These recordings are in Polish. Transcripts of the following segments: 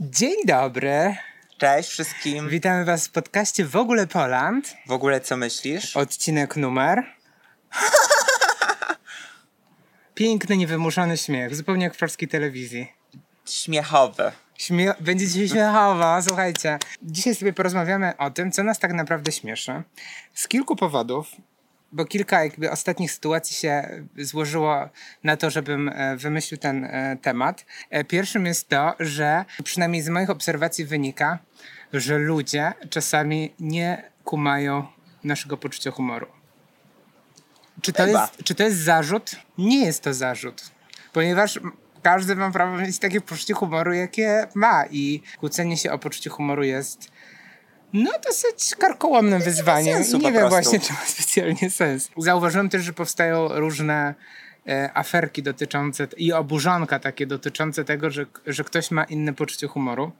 Dzień dobry. Cześć wszystkim. Witamy Was w podcaście W ogóle Poland. W ogóle co myślisz? Odcinek numer. Piękny, niewymuszony śmiech, zupełnie jak w polskiej telewizji. Śmiechowe. Śmie- będzie dzisiaj śmiechowo, słuchajcie. Dzisiaj sobie porozmawiamy o tym, co nas tak naprawdę śmieszy. Z kilku powodów, bo kilka jakby ostatnich sytuacji się złożyło na to, żebym e, wymyślił ten e, temat. E, Pierwszym jest to, że przynajmniej z moich obserwacji wynika, że ludzie czasami nie kumają naszego poczucia humoru. Czy to, Chyba. jest, czy to jest zarzut? Nie jest to zarzut, ponieważ każdy ma prawo mieć takie poczucie humoru, jakie ma i kłócenie się o poczucie humoru jest no dosyć karkołomnym wyzwaniem sensu nie wiem właśnie, czy ma specjalnie sens. Zauważyłem też, że powstają różne e, aferki dotyczące i oburzonka takie dotyczące tego, że, że ktoś ma inne poczucie humoru.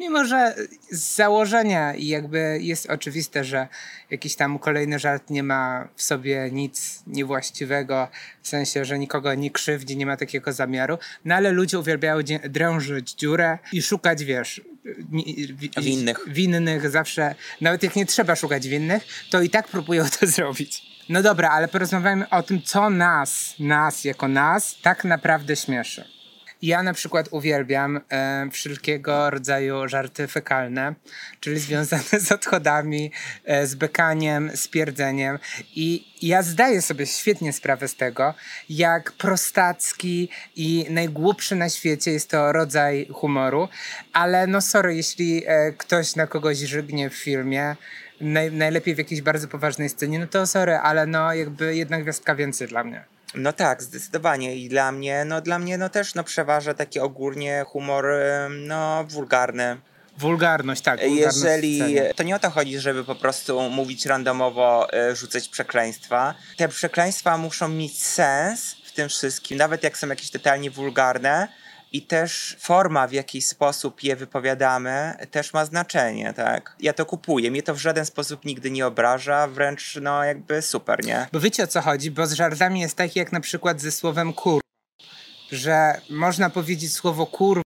Mimo, że z założenia jakby jest oczywiste, że jakiś tam kolejny żart nie ma w sobie nic niewłaściwego, w sensie, że nikogo nie krzywdzi, nie ma takiego zamiaru, no ale ludzie uwielbiają drążyć dziurę i szukać, wiesz, Winnych. winnych zawsze, nawet jak nie trzeba szukać winnych, to i tak próbują to zrobić. No dobra, ale porozmawiajmy o tym, co nas, nas jako nas, tak naprawdę śmieszy. Ja na przykład uwielbiam e, wszelkiego rodzaju żarty fekalne, czyli związane z odchodami, e, z bekaniem, z pierdzeniem. I ja zdaję sobie świetnie sprawę z tego, jak prostacki i najgłupszy na świecie jest to rodzaj humoru, ale no sorry, jeśli e, ktoś na kogoś żygnie w filmie, naj, najlepiej w jakiejś bardzo poważnej scenie, no to sorry, ale no jakby jedna gwiazdka więcej dla mnie. No tak, zdecydowanie. I dla mnie, no dla mnie no też no przeważa taki ogólnie humor no wulgarny. Wulgarność, tak. wulgarność Jeżeli to nie o to chodzi, żeby po prostu mówić randomowo, e, rzucać przekleństwa. Te przekleństwa muszą mieć sens w tym wszystkim, nawet jak są jakieś totalnie wulgarne. I też forma, w jaki sposób je wypowiadamy, też ma znaczenie, tak? Ja to kupuję, mnie to w żaden sposób nigdy nie obraża, wręcz no jakby super, nie? Bo wiecie o co chodzi? Bo z żartami jest tak jak na przykład ze słowem kur, że można powiedzieć słowo kur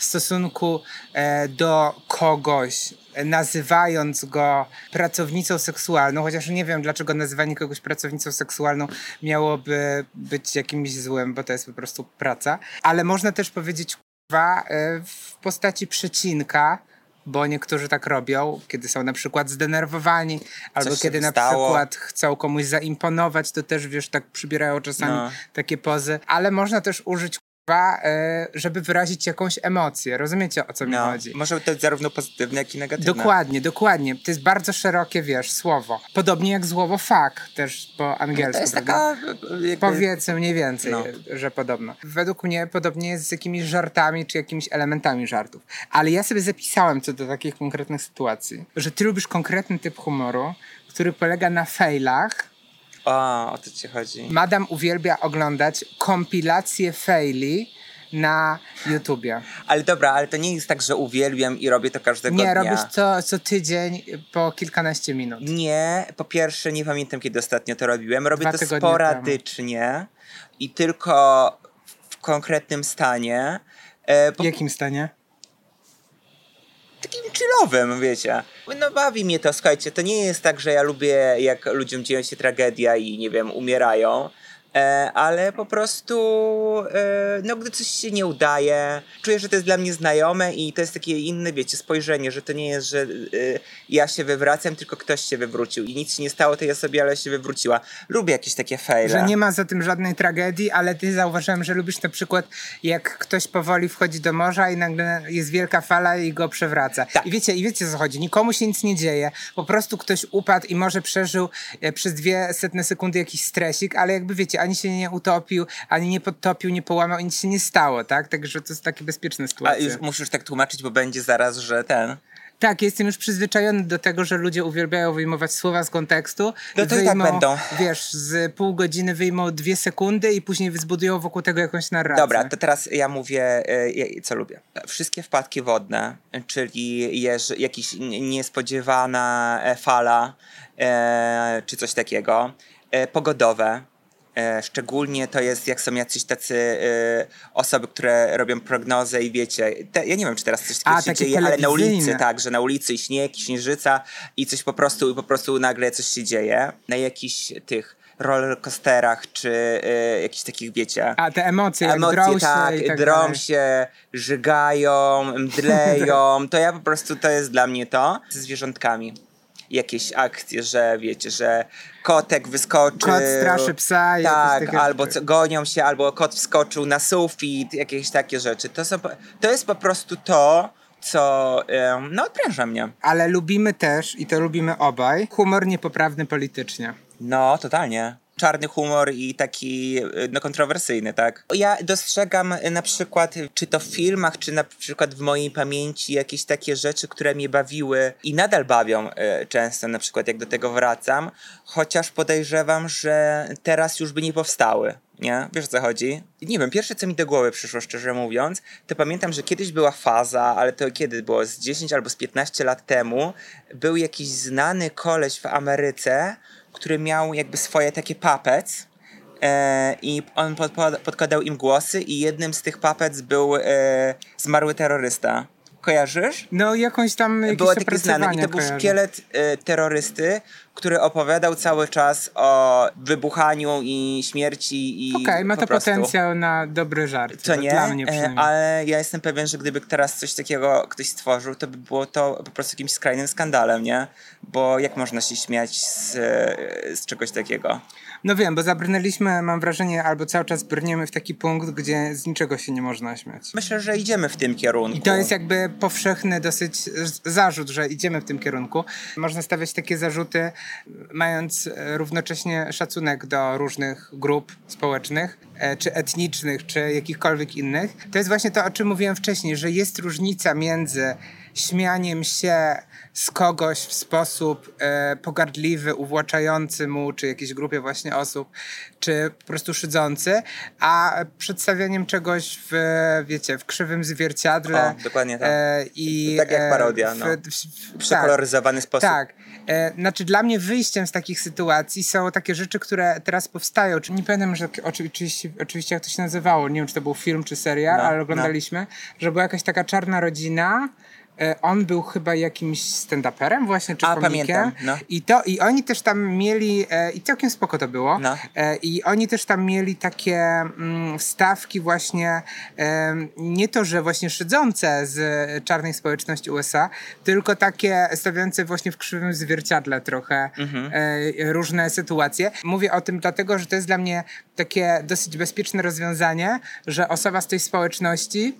w stosunku e, do kogoś, nazywając go pracownicą seksualną, chociaż nie wiem, dlaczego nazywanie kogoś pracownicą seksualną miałoby być jakimś złym, bo to jest po prostu praca. Ale można też powiedzieć kurwa e, w postaci przecinka, bo niektórzy tak robią, kiedy są na przykład zdenerwowani, albo Coś kiedy na stało. przykład chcą komuś zaimponować, to też wiesz, tak przybierają czasami No. takie pozy, ale można też użyć kurwa, e, żeby wyrazić jakąś emocję. Rozumiecie o co mi No, chodzi? może to być zarówno pozytywne, jak i negatywne. Dokładnie, dokładnie. To jest bardzo szerokie, wiesz, słowo. Podobnie jak słowo fuck, też po angielsku. To jest taka jakby, Powiedzmy mniej więcej, No. że podobno. Według mnie podobnie jest z jakimiś żartami, czy jakimiś elementami żartów. Ale ja sobie zapisałem co do takich konkretnych sytuacji, że ty lubisz konkretny typ humoru, który polega na failach. O, o to ci chodzi. Madam uwielbia oglądać kompilacje faili na YouTubie. Ale dobra, ale to nie jest tak, że uwielbiam i robię to każdego Nie, dnia. robisz co, co tydzień po kilkanaście minut. Nie, po pierwsze nie pamiętam kiedy ostatnio to robiłem. Robię Dwa to sporadycznie i tylko w konkretnym stanie. E, W po, jakim stanie? Takim chillowym, wiecie. No bawi mnie to, słuchajcie, to nie jest tak, że ja lubię jak ludziom dzieje się tragedia i nie wiem, umierają. E, ale po prostu, e, no gdy coś się nie udaje, czuję, że to jest dla mnie znajome i to jest takie inne, wiecie, spojrzenie, że to nie jest, że e, ja się wywracam, tylko ktoś się wywrócił i nic się nie stało tej osobie, ale się wywróciła. Lubię jakieś takie fejle. Że nie ma za tym żadnej tragedii, ale ty zauważyłem, że lubisz na przykład, jak ktoś powoli wchodzi do morza i nagle jest wielka fala i go przewraca. Tak. I wiecie, i wiecie co chodzi. Nikomu się nic nie dzieje. Po prostu ktoś upadł i może przeżył e, przez dwie setne sekundy jakiś stresik, ale jakby wiecie, ani się nie utopił, ani nie podtopił, nie połamał, nic się nie stało, tak? Także to jest takie bezpieczne A sytuacje. już musisz tak tłumaczyć, bo będzie zaraz, że ten... Tak, jestem już przyzwyczajony do tego, że ludzie uwielbiają wyjmować słowa z kontekstu. No to i tak będą. Wiesz, z pół godziny wyjmą dwie sekundy i później zbudują wokół tego jakąś narrację. Dobra, to teraz ja mówię, e, co lubię. Wszystkie wpadki wodne, czyli jeż, jakiś n- niespodziewana e, fala, e, czy coś takiego, pogodowe. E, szczególnie to jest, jak są jacyś tacy e, osoby, które robią prognozę i wiecie, te, ja nie wiem, czy teraz coś takiego się dzieje, ale na ulicy, tak, że na ulicy śnieg, śnieżyca i coś po prostu, i po prostu nagle coś się dzieje. Na jakichś tych rollercoasterach, czy e, jakichś takich, wiecie... A te emocje, Emocje, drą się tak, i tak drą dalej. się, żygają, mdleją. To ja po prostu, to jest dla mnie to. Z zwierzątkami. Jakieś akcje, że wiecie, że kotek wyskoczył. Kot straszy psa i Tak, albo co, gonią się, albo kot wskoczył na sufit, jakieś takie rzeczy. To, są, to jest po prostu to, co no, odpręża mnie. Ale lubimy też, i to lubimy obaj, humor niepoprawny politycznie. No, totalnie. Czarny humor i taki y, no, kontrowersyjny, tak? Ja dostrzegam y, na przykład, y, czy to w filmach, czy na przykład w mojej pamięci jakieś takie rzeczy, które mnie bawiły i nadal bawią często, na przykład jak do tego wracam, chociaż podejrzewam, że teraz już by nie powstały. Nie? Wiesz o co chodzi? Nie wiem, pierwsze co mi do głowy przyszło, szczerze mówiąc, to pamiętam, że kiedyś była faza, ale to kiedy było? Z 10 albo z 15 lat temu, był jakiś znany koleś w Ameryce, który miał jakby swoje takie puppets e, i on podpo- podkładał im głosy i jednym z tych puppets był e, zmarły terrorysta. Kojarzysz? No jakąś tam jakieś Było taki znany i to był kojarzę. szkielet e, terrorysty, który opowiadał cały czas o wybuchaniu i śmierci i Okej, ma po to prostu. potencjał na dobry żart. Co nie, Dla mnie e, przynajmniej. ale ja jestem pewien, że gdyby teraz coś takiego ktoś stworzył, to by było to po prostu jakimś skrajnym skandalem, nie? Bo jak można się śmiać z, z czegoś takiego? No wiem, bo zabrnęliśmy, mam wrażenie, albo cały czas brniemy w taki punkt, gdzie z niczego się nie można śmiać. Myślę, że idziemy w tym kierunku. I to jest jakby powszechny dosyć zarzut, że idziemy w tym kierunku. Można stawiać takie zarzuty, mając e, równocześnie szacunek do różnych grup społecznych, e, czy etnicznych, czy jakichkolwiek innych. To jest właśnie to, o czym mówiłem wcześniej, że jest różnica między śmianiem się z kogoś w sposób e, pogardliwy, uwłaczający mu, czy jakiejś grupie właśnie osób, czy po prostu szydzący, a przedstawianiem czegoś w, wiecie, w krzywym zwierciadle. O, dokładnie tak. E, i, Tak jak e, parodia, w- no. w- w- Przekoloryzowany sposób. Tak. E, znaczy dla mnie wyjściem z takich sytuacji są takie rzeczy, które teraz powstają. Nie pamiętam, że oczywiście, oczywiście jak to się nazywało, nie wiem czy to był film czy serial, No, ale oglądaliśmy, że była jakaś taka czarna rodzina. E, On był chyba jakimś stand-uperem właśnie, czy A, komikiem. pamiętam, no. I, to, I oni też tam mieli, e, i całkiem spoko to było, No. e, i oni też tam mieli takie mm, wstawki właśnie, nie to, że właśnie szydzące z czarnej społeczności USA, tylko takie stawiające właśnie w krzywym zwierciadle trochę e, różne sytuacje. Mówię o tym dlatego, że to jest dla mnie takie dosyć bezpieczne rozwiązanie, że osoba z tej społeczności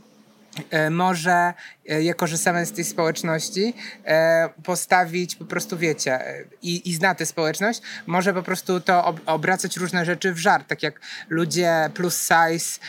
może, e, jako że same z tej społeczności, e, postawić po prostu, wiecie, e, i, i zna tę społeczność, może po prostu to ob, obracać różne rzeczy w żart, tak jak ludzie plus size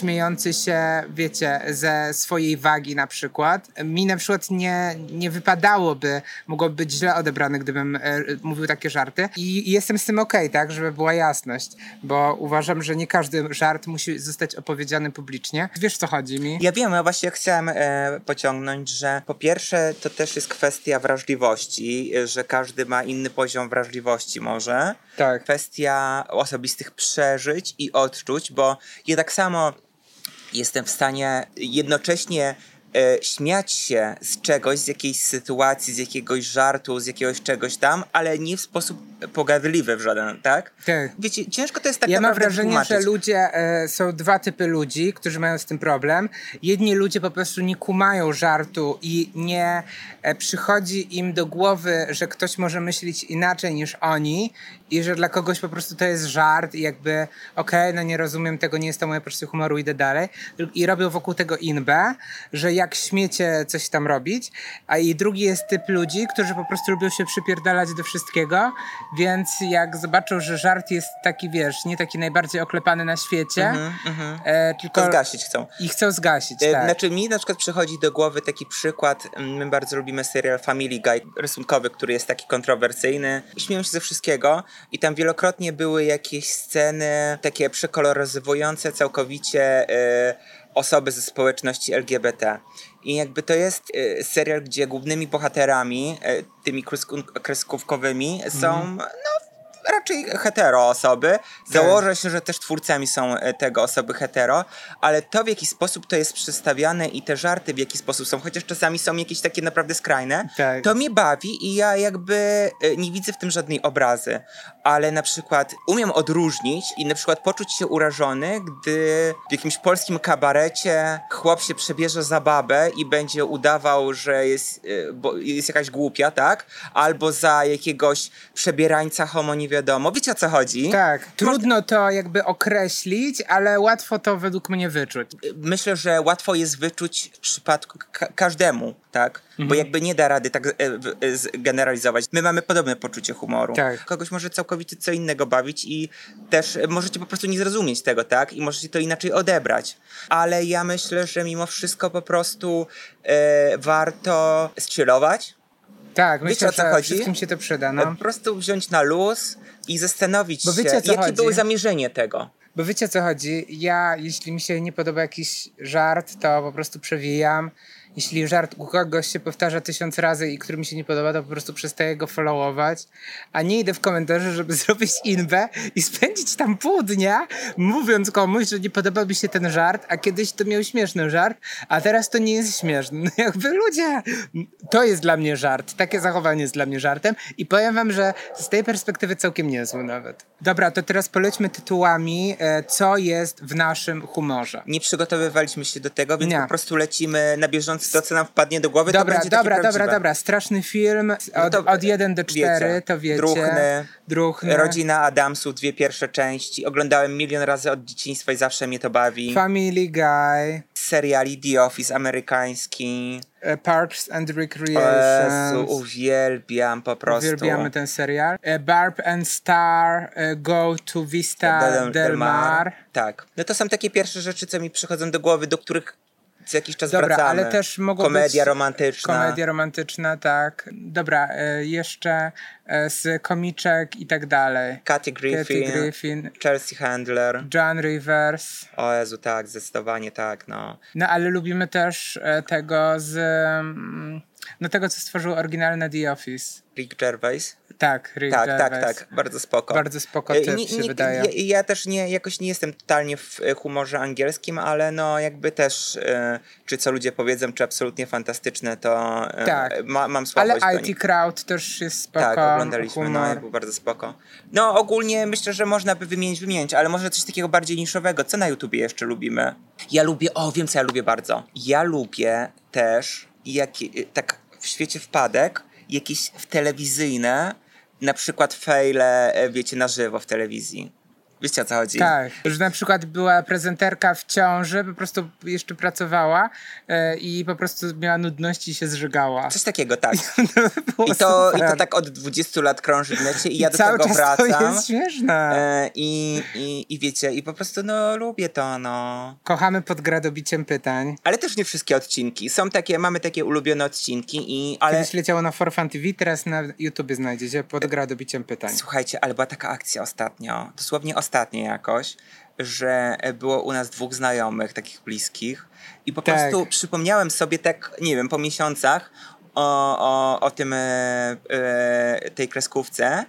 śmiejący się, wiecie, ze swojej wagi na przykład. Mi na przykład nie, nie wypadałoby, mogłoby być źle odebrane, gdybym mówił takie żarty i, i jestem z tym okej, tak, żeby była jasność, bo uważam, że nie każdy żart musi zostać opowiedziany publicznie. Wiesz, co chodzi mi? Ja wiem, ja właśnie chciałem e, pociągnąć, że po pierwsze to też jest kwestia wrażliwości, że każdy ma inny poziom wrażliwości może. Tak. Kwestia osobistych przeżyć i odczuć, bo ja tak samo jestem w stanie jednocześnie śmiać się z czegoś, z jakiejś sytuacji, z jakiegoś żartu, z jakiegoś czegoś tam, ale nie w sposób pogardliwy w żaden, tak? Tak. Wiecie, ciężko to jest tak ja mam naprawdę wrażenie, że wytłumaczyć. ludzie, e, są dwa typy ludzi, którzy mają z tym problem. Jedni ludzie po prostu nie kumają żartu i nie e, przychodzi im do głowy, że ktoś może myśleć inaczej niż oni i że dla kogoś po prostu to jest żart i jakby okej, no nie rozumiem tego, nie jest to moje poczucie humoru, idę dalej. I robią wokół tego inbę, że ja jak śmiecie coś tam robić, a i drugi jest typ ludzi, którzy po prostu lubią się przypierdalać do wszystkiego, więc jak zobaczą, że żart jest taki, wiesz, nie taki najbardziej oklepany na świecie, e, tylko To zgasić chcą. i chcą zgasić, E, tak. Znaczy mi na przykład przychodzi do głowy taki przykład, mm, my bardzo lubimy serial Family Guy rysunkowy, który jest taki kontrowersyjny. Śmieją się ze wszystkiego i tam wielokrotnie były jakieś sceny takie przekoloryzowujące całkowicie e, osoby ze społeczności LGBT. I jakby to jest e, serial, gdzie głównymi bohaterami, e, tymi kreskówkowymi są no, raczej hetero osoby. Założę się, że też twórcami są e, tego osoby hetero, ale to w jaki sposób to jest przedstawiane i te żarty w jaki sposób są, chociaż czasami są jakieś takie naprawdę skrajne, Tak. to mnie bawi i ja jakby e, nie widzę w tym żadnej obrazy. Ale na przykład umiem odróżnić i na przykład poczuć się urażony, gdy w jakimś polskim kabarecie chłop się przebierze za babę i będzie udawał, że jest, e, jest jakaś głupia, tak? Albo za jakiegoś przebierańca homo nie wiadomo. Wiecie o co chodzi? Tak, trudno to jakby określić, ale łatwo to według mnie wyczuć. myślę, że łatwo jest wyczuć w przypadku ka- każdemu, tak? Mhm. Bo jakby nie da rady tak e, e, generalizować. My mamy podobne poczucie humoru. Tak. Kogoś może całkowicie co innego bawić i też możecie po prostu nie zrozumieć tego, tak? I możecie to inaczej odebrać. Ale ja myślę, że mimo wszystko po prostu e, warto zchillować. Tak, Wiecie, myślę, o co że chodzi? wszystkim się to przyda, no. Po prostu wziąć na luz i zastanowić Bo się, wiecie, o co jakie chodzi? było zamierzenie tego. Bo wiecie o co chodzi? Ja, jeśli mi się nie podoba jakiś żart, to po prostu przewijam. Jeśli żart u kogoś się powtarza tysiąc razy i który mi się nie podoba, to po prostu przestaję go followować, a nie idę w komentarze, żeby zrobić inwę i spędzić tam pół dnia, mówiąc komuś, że nie podoba mi się ten żart, a kiedyś to miał śmieszny żart, a teraz to nie jest śmieszny. No jakby ludzie, to jest dla mnie żart. Takie zachowanie jest dla mnie żartem i powiem wam, że z tej perspektywy całkiem niezły nawet. Dobra, to teraz polećmy tytułami, e, co jest w naszym humorze. nie przygotowywaliśmy się do tego, więc Nie. po prostu lecimy na bieżąco to, co nam wpadnie do głowy, to Dobra, będzie takie dobra, dobra, prawdziwe. dobra. Straszny film od, No to, od 1 do 4, wiecie, to wiecie. Druchny, Druchny. Rodzina Adamsów, dwie pierwsze części. Oglądałem milion razy od dzieciństwa i zawsze mnie to bawi. Family Guy, Seriali The Office amerykański. e, Parks and Jezu, Recreation. uwielbiam po prostu. Uwielbiamy ten serial. E, Barb and Star, e, Go to Vista Del- del, Mar. Tak. No to są takie pierwsze rzeczy, co mi przychodzą do głowy, do których co jakiś czas Dobra, wracamy. ale też mogą Komedia być... romantyczna. Komedia romantyczna, tak. Dobra, e, jeszcze e, z komiczek i tak dalej. Kathy Griffin, Kathy Griffin, Chelsea Handler. John Rivers. O Jezu, tak, zdecydowanie tak, no. No ale lubimy też e, tego z... mm, No tego, co stworzył oryginalne The Office. Rick Gervais. Tak, Rick Tak, Gervais. tak, tak, bardzo spoko. Bardzo spoko E, typ nie- się nie- wydaje. Ja, ja też nie, jakoś nie jestem totalnie w humorze angielskim, ale no jakby też, e, czy co ludzie powiedzą, czy absolutnie fantastyczne, to e, Tak. ma, mam Ale słabość do IT. Crowd też jest spoko. Tak, oglądaliśmy, no humor. i był bardzo spoko. No ogólnie myślę, że można by wymienić, wymienić, ale może coś takiego bardziej niszowego. Co na YouTubie jeszcze lubimy? Ja lubię, o wiem co ja lubię bardzo. Ja lubię też, jak, tak w świecie wpadek, jakieś telewizyjne, na przykład fejle, e, wiecie, na żywo w telewizji. Wiecie o co chodzi? Tak, że na przykład była prezenterka w ciąży, po prostu jeszcze pracowała e, i po prostu miała nudności i się zżygała. Coś takiego, tak. I to, I to tak od 20 lat krąży w necie i ja do Cały tego czas wracam. to jest śmieszne. E, i, i, I wiecie, i po prostu no lubię to, no. Kochamy pod gradobiciem pytań. Ale też nie wszystkie odcinki. Są takie, mamy takie ulubione odcinki i ale Kiedyś leciało na For Fun TV, teraz na YouTubie znajdziecie pod gradobiciem pytań. słuchajcie, ale była taka akcja ostatnio, dosłownie ostatnio jakoś, że było u nas dwóch znajomych, takich bliskich i po Tak. prostu przypomniałem sobie tak, nie wiem, po miesiącach o, o, o tym, e, e, tej kreskówce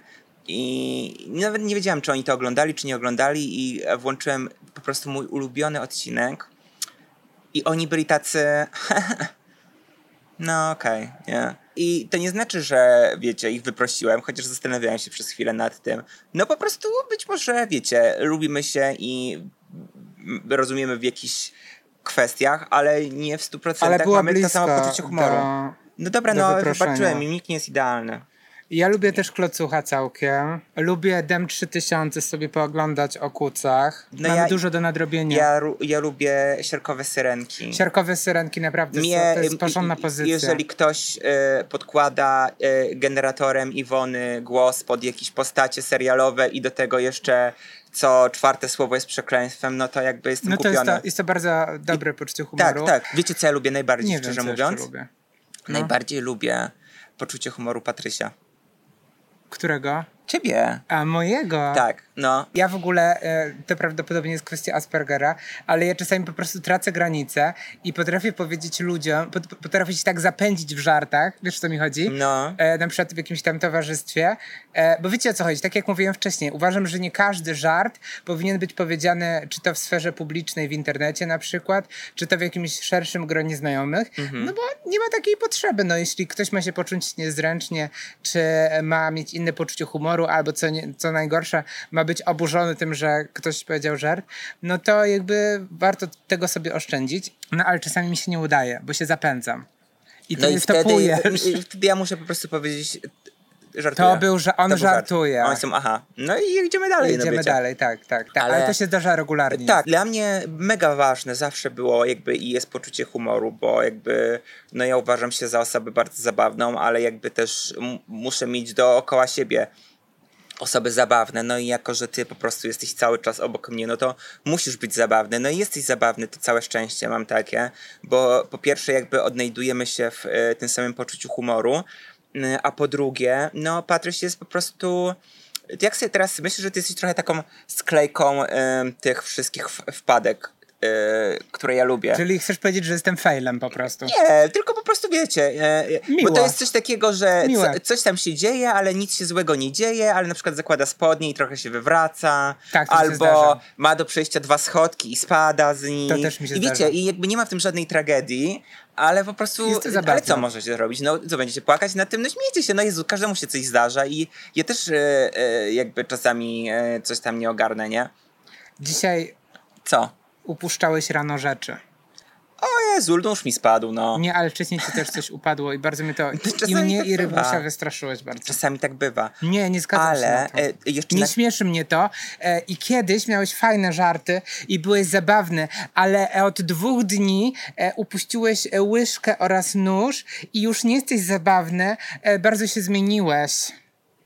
i nawet nie wiedziałem, czy oni to oglądali, czy nie oglądali i włączyłem po prostu mój ulubiony odcinek i oni byli tacy no okej, nie. I to nie znaczy, że wiecie, ich wyprosiłem, chociaż zastanawiałem się przez chwilę nad tym. No po prostu być może, wiecie, lubimy się i rozumiemy w jakichś kwestiach, ale nie w 100% Ale była mamy to samo poczucie humoru. do- no dobra, do no wybaczyłem im, nikt nie jest idealny. Ja lubię też klocucha całkiem. Lubię Dem 3000 sobie pooglądać o kucach. No Mamy ja- dużo do nadrobienia. Ja, ja lubię siarkowe syrenki. Siarkowe syrenki naprawdę Mnie, są, to jest porządna pozycja. Jeżeli ktoś y, podkłada y, generatorem Iwony głos pod jakieś postacie serialowe i do tego jeszcze co czwarte słowo jest przekleństwem, no to jakby jestem No to kupiony. jest to, jest to bardzo dobre poczucie tak, humoru. tak. Wiecie co ja lubię najbardziej, Nie wiem, szczerze co mówiąc? lubię. No. Najbardziej lubię poczucie humoru Patrysia. Którego? Ciebie. A mojego? Tak, no. Ja w ogóle, e, to prawdopodobnie jest kwestia Aspergera, ale ja czasami po prostu tracę granice i potrafię powiedzieć ludziom, pot- potrafię się tak zapędzić w żartach, wiesz o co mi chodzi? No. E, na przykład w jakimś tam towarzystwie, e, bo wiecie o co chodzi, tak jak mówiłem wcześniej, uważam, że nie każdy żart powinien być powiedziany, czy to w sferze publicznej, w internecie na przykład, czy to w jakimś szerszym gronie znajomych, Mhm. no bo nie ma takiej potrzeby, no jeśli ktoś ma się poczuć niezręcznie, czy ma mieć inne poczucie humoru, albo co, nie, co najgorsze, ma być oburzony tym, że ktoś powiedział żart, no to jakby warto tego sobie oszczędzić, no ale czasami mi się nie udaje, bo się zapędzam. I ty No nie i wtedy, i wtedy ja muszę po prostu powiedzieć żartuję. To był, że on To był żart. żartuje. Oni są, aha. No i idziemy dalej. no Idziemy dalej, tak, tak, tak. Ale, Ale- to się zdarza regularnie. Tak, dla mnie mega ważne zawsze było jakby i jest poczucie humoru, bo jakby no ja uważam się za osobę bardzo zabawną, ale jakby też muszę mieć dookoła siebie osoby zabawne, no i jako, że ty po prostu jesteś cały czas obok mnie, no to musisz być zabawny, no i jesteś zabawny, to całe szczęście mam takie, bo po pierwsze jakby odnajdujemy się w e, tym samym poczuciu humoru, a po drugie, no Patryś jest po prostu jak sobie teraz myślę, że ty jesteś trochę taką sklejką tych wszystkich wpadek, e, które ja lubię. Czyli chcesz powiedzieć, że jestem failem po prostu. Nie, tylko po prostu wiecie, Miło. bo to jest coś takiego, że co, coś tam się dzieje, ale nic się złego nie dzieje, ale na przykład zakłada spodnie i trochę się wywraca, Tak, albo ma do przejścia dwa schodki i spada z nich. To też mi się I wiecie, zdarza. i jakby nie ma w tym żadnej tragedii, ale po prostu, Jest to ale zabawne. co możecie zrobić? No co, będziecie płakać nad tym? No śmiejcie się, no Jezu, każdemu się coś zdarza i ja też e, e, jakby czasami e, coś tam nie ogarnę, nie? Dzisiaj Co? Upuszczałeś rano rzeczy. O Jezu, nóż mi spadł, no. Nie, ale wcześniej ci też coś upadło i bardzo mnie to... I czasami mnie tak i. Rybusia wystraszyłeś bardzo. Czasami tak bywa. Nie, nie zgadzam się Ale na to. e, jeszcze Nie na... śmieszy mnie to. E, I kiedyś miałeś fajne żarty i byłeś zabawny, ale od dwóch dni e, upuściłeś e, łyżkę oraz nóż i już nie jesteś zabawny. E, bardzo się zmieniłeś.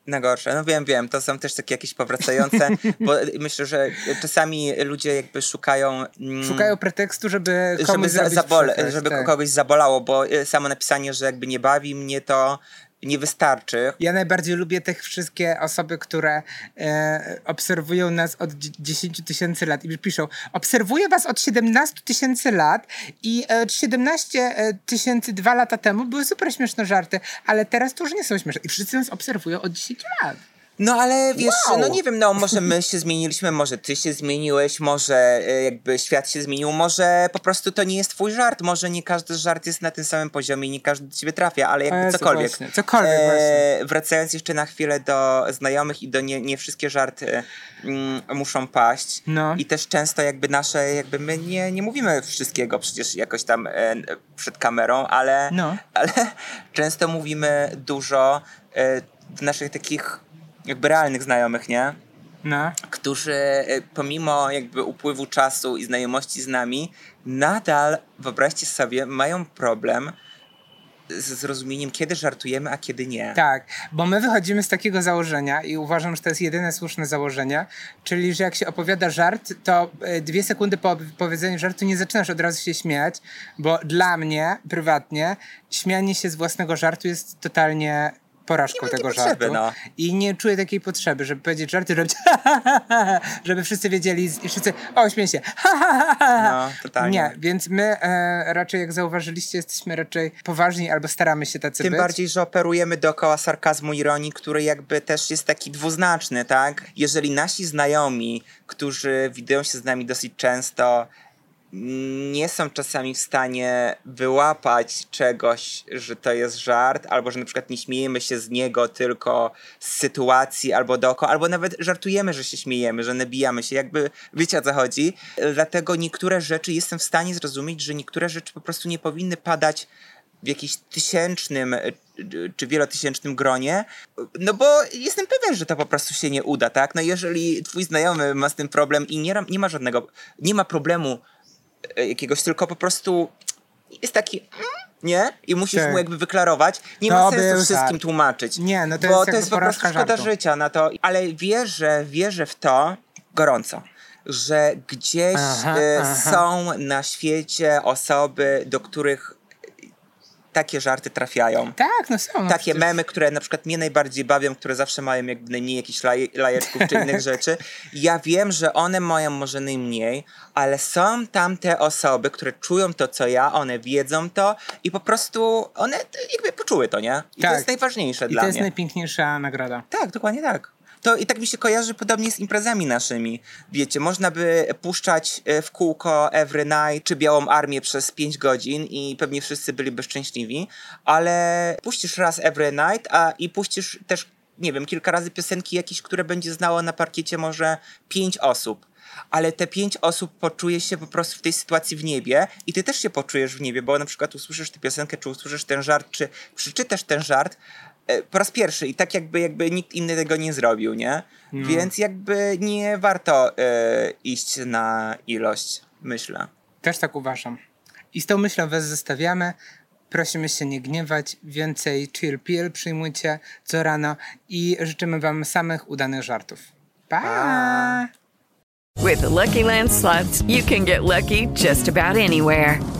Na gorsze, no wiem, wiem, to są też takie jakieś powracające, bo myślę, że czasami ludzie jakby szukają... mm, Szukają pretekstu, żeby komuś żeby, za, zabole, żeby tak. kogoś zabolało, bo y, samo napisanie, że jakby nie bawi mnie to nie wystarczy. Ja najbardziej lubię tych wszystkie osoby, które e, obserwują nas od dzie- 10 tysięcy lat i piszą, obserwuję was od 17 tysięcy lat i e, 17 tysięcy dwa lata temu były super śmieszne żarty, ale teraz to już nie są śmieszne. I wszyscy nas obserwują od 10 lat. No ale wiesz, Wow. no nie wiem, no może my się zmieniliśmy, może ty się zmieniłeś, może y, jakby świat się zmienił, może po prostu to nie jest twój żart, może nie każdy żart jest na tym samym poziomie i nie każdy do ciebie trafia, ale jakby Jezu, cokolwiek. właśnie, cokolwiek, właśnie. Wracając jeszcze na chwilę do znajomych i do nie, nie wszystkie żarty mm, muszą paść No. i też często jakby nasze, jakby my nie, nie mówimy wszystkiego przecież jakoś tam e, przed kamerą, ale, No. ale często mówimy dużo e, w naszych takich jakby realnych znajomych, nie? No. Którzy e, pomimo jakby upływu czasu i znajomości z nami, nadal, wyobraźcie sobie, mają problem ze zrozumieniem, kiedy żartujemy, a kiedy nie. Tak, bo my wychodzimy z takiego założenia i uważam, że to jest jedyne słuszne założenie, czyli że jak się opowiada żart, to e, dwie sekundy po powiedzeniu żartu nie zaczynasz od razu się śmiać, bo dla mnie prywatnie śmianie się z własnego żartu jest totalnie porażką Nie tego potrzeby, żartu. no. I nie czuję takiej potrzeby, żeby powiedzieć żarty, żeby, żeby wszyscy wiedzieli i wszyscy, o śmiej się. No, totalnie. Nie, więc my e, raczej, jak zauważyliście, jesteśmy raczej poważni albo staramy się tacy Tym być. bardziej, że operujemy dookoła sarkazmu ironii, który jakby też jest taki dwuznaczny, tak? Jeżeli nasi znajomi, którzy widują się z nami dosyć często, nie są czasami w stanie wyłapać czegoś, że to jest żart, albo że na przykład nie śmiejemy się z niego tylko z sytuacji albo dookoła, albo nawet żartujemy, że się śmiejemy, że nabijamy się, jakby wiecie o co chodzi. Dlatego niektóre rzeczy jestem w stanie zrozumieć, że niektóre rzeczy po prostu nie powinny padać w jakimś tysięcznym e, czy wielotysięcznym gronie, no bo jestem pewien, że to po prostu się nie uda, tak? No jeżeli twój znajomy ma z tym problem i nie, nie ma żadnego, nie ma problemu jakiegoś, tylko po prostu jest taki mm, nie? I musisz Tak. mu jakby wyklarować. Nie To ma był sensu wszystkim żart. tłumaczyć. Nie, no to bo jest to jest po prostu szkoda żartu. życia na to. Ale wierzę, wierzę w to gorąco, że gdzieś Aha, e, aha. są na świecie osoby, do których takie żarty trafiają. Tak, no są. No Takie przecież- memy, które na przykład mnie najbardziej bawią, które zawsze mają jakby najmniej jakichś laje, lajeczków czy innych rzeczy. Ja wiem, że one mają może najmniej, ale są tam te osoby, które czują to, co ja, one wiedzą to i po prostu one jakby poczuły to, nie? I to Tak. jest najważniejsze I dla to jest mnie. najpiękniejsza nagroda. Tak, dokładnie tak. To i tak mi się kojarzy podobnie z imprezami naszymi. Wiecie, można by puszczać e, w kółko Every Night czy Białą Armię przez 5 godzin i pewnie wszyscy byliby szczęśliwi, ale puścisz raz Every Night, a i puścisz też, nie wiem, kilka razy piosenki jakieś, które będzie znało na parkiecie może 5 osób. Ale te pięć osób poczuje się po prostu w tej sytuacji w niebie i ty też się poczujesz w niebie, bo na przykład usłyszysz tę piosenkę, czy usłyszysz ten żart, czy przeczytasz ten żart po raz pierwszy i tak jakby, jakby nikt inny tego nie zrobił, nie? Więc jakby nie warto e, iść na ilość, myślę. Też tak uważam. I z tą myślą was zostawiamy. Prosimy się nie gniewać. Więcej chill pill przyjmujcie co rano i życzymy wam samych udanych żartów. Pa! Pa. With the Lucky Land slots, you can get lucky just about anywhere.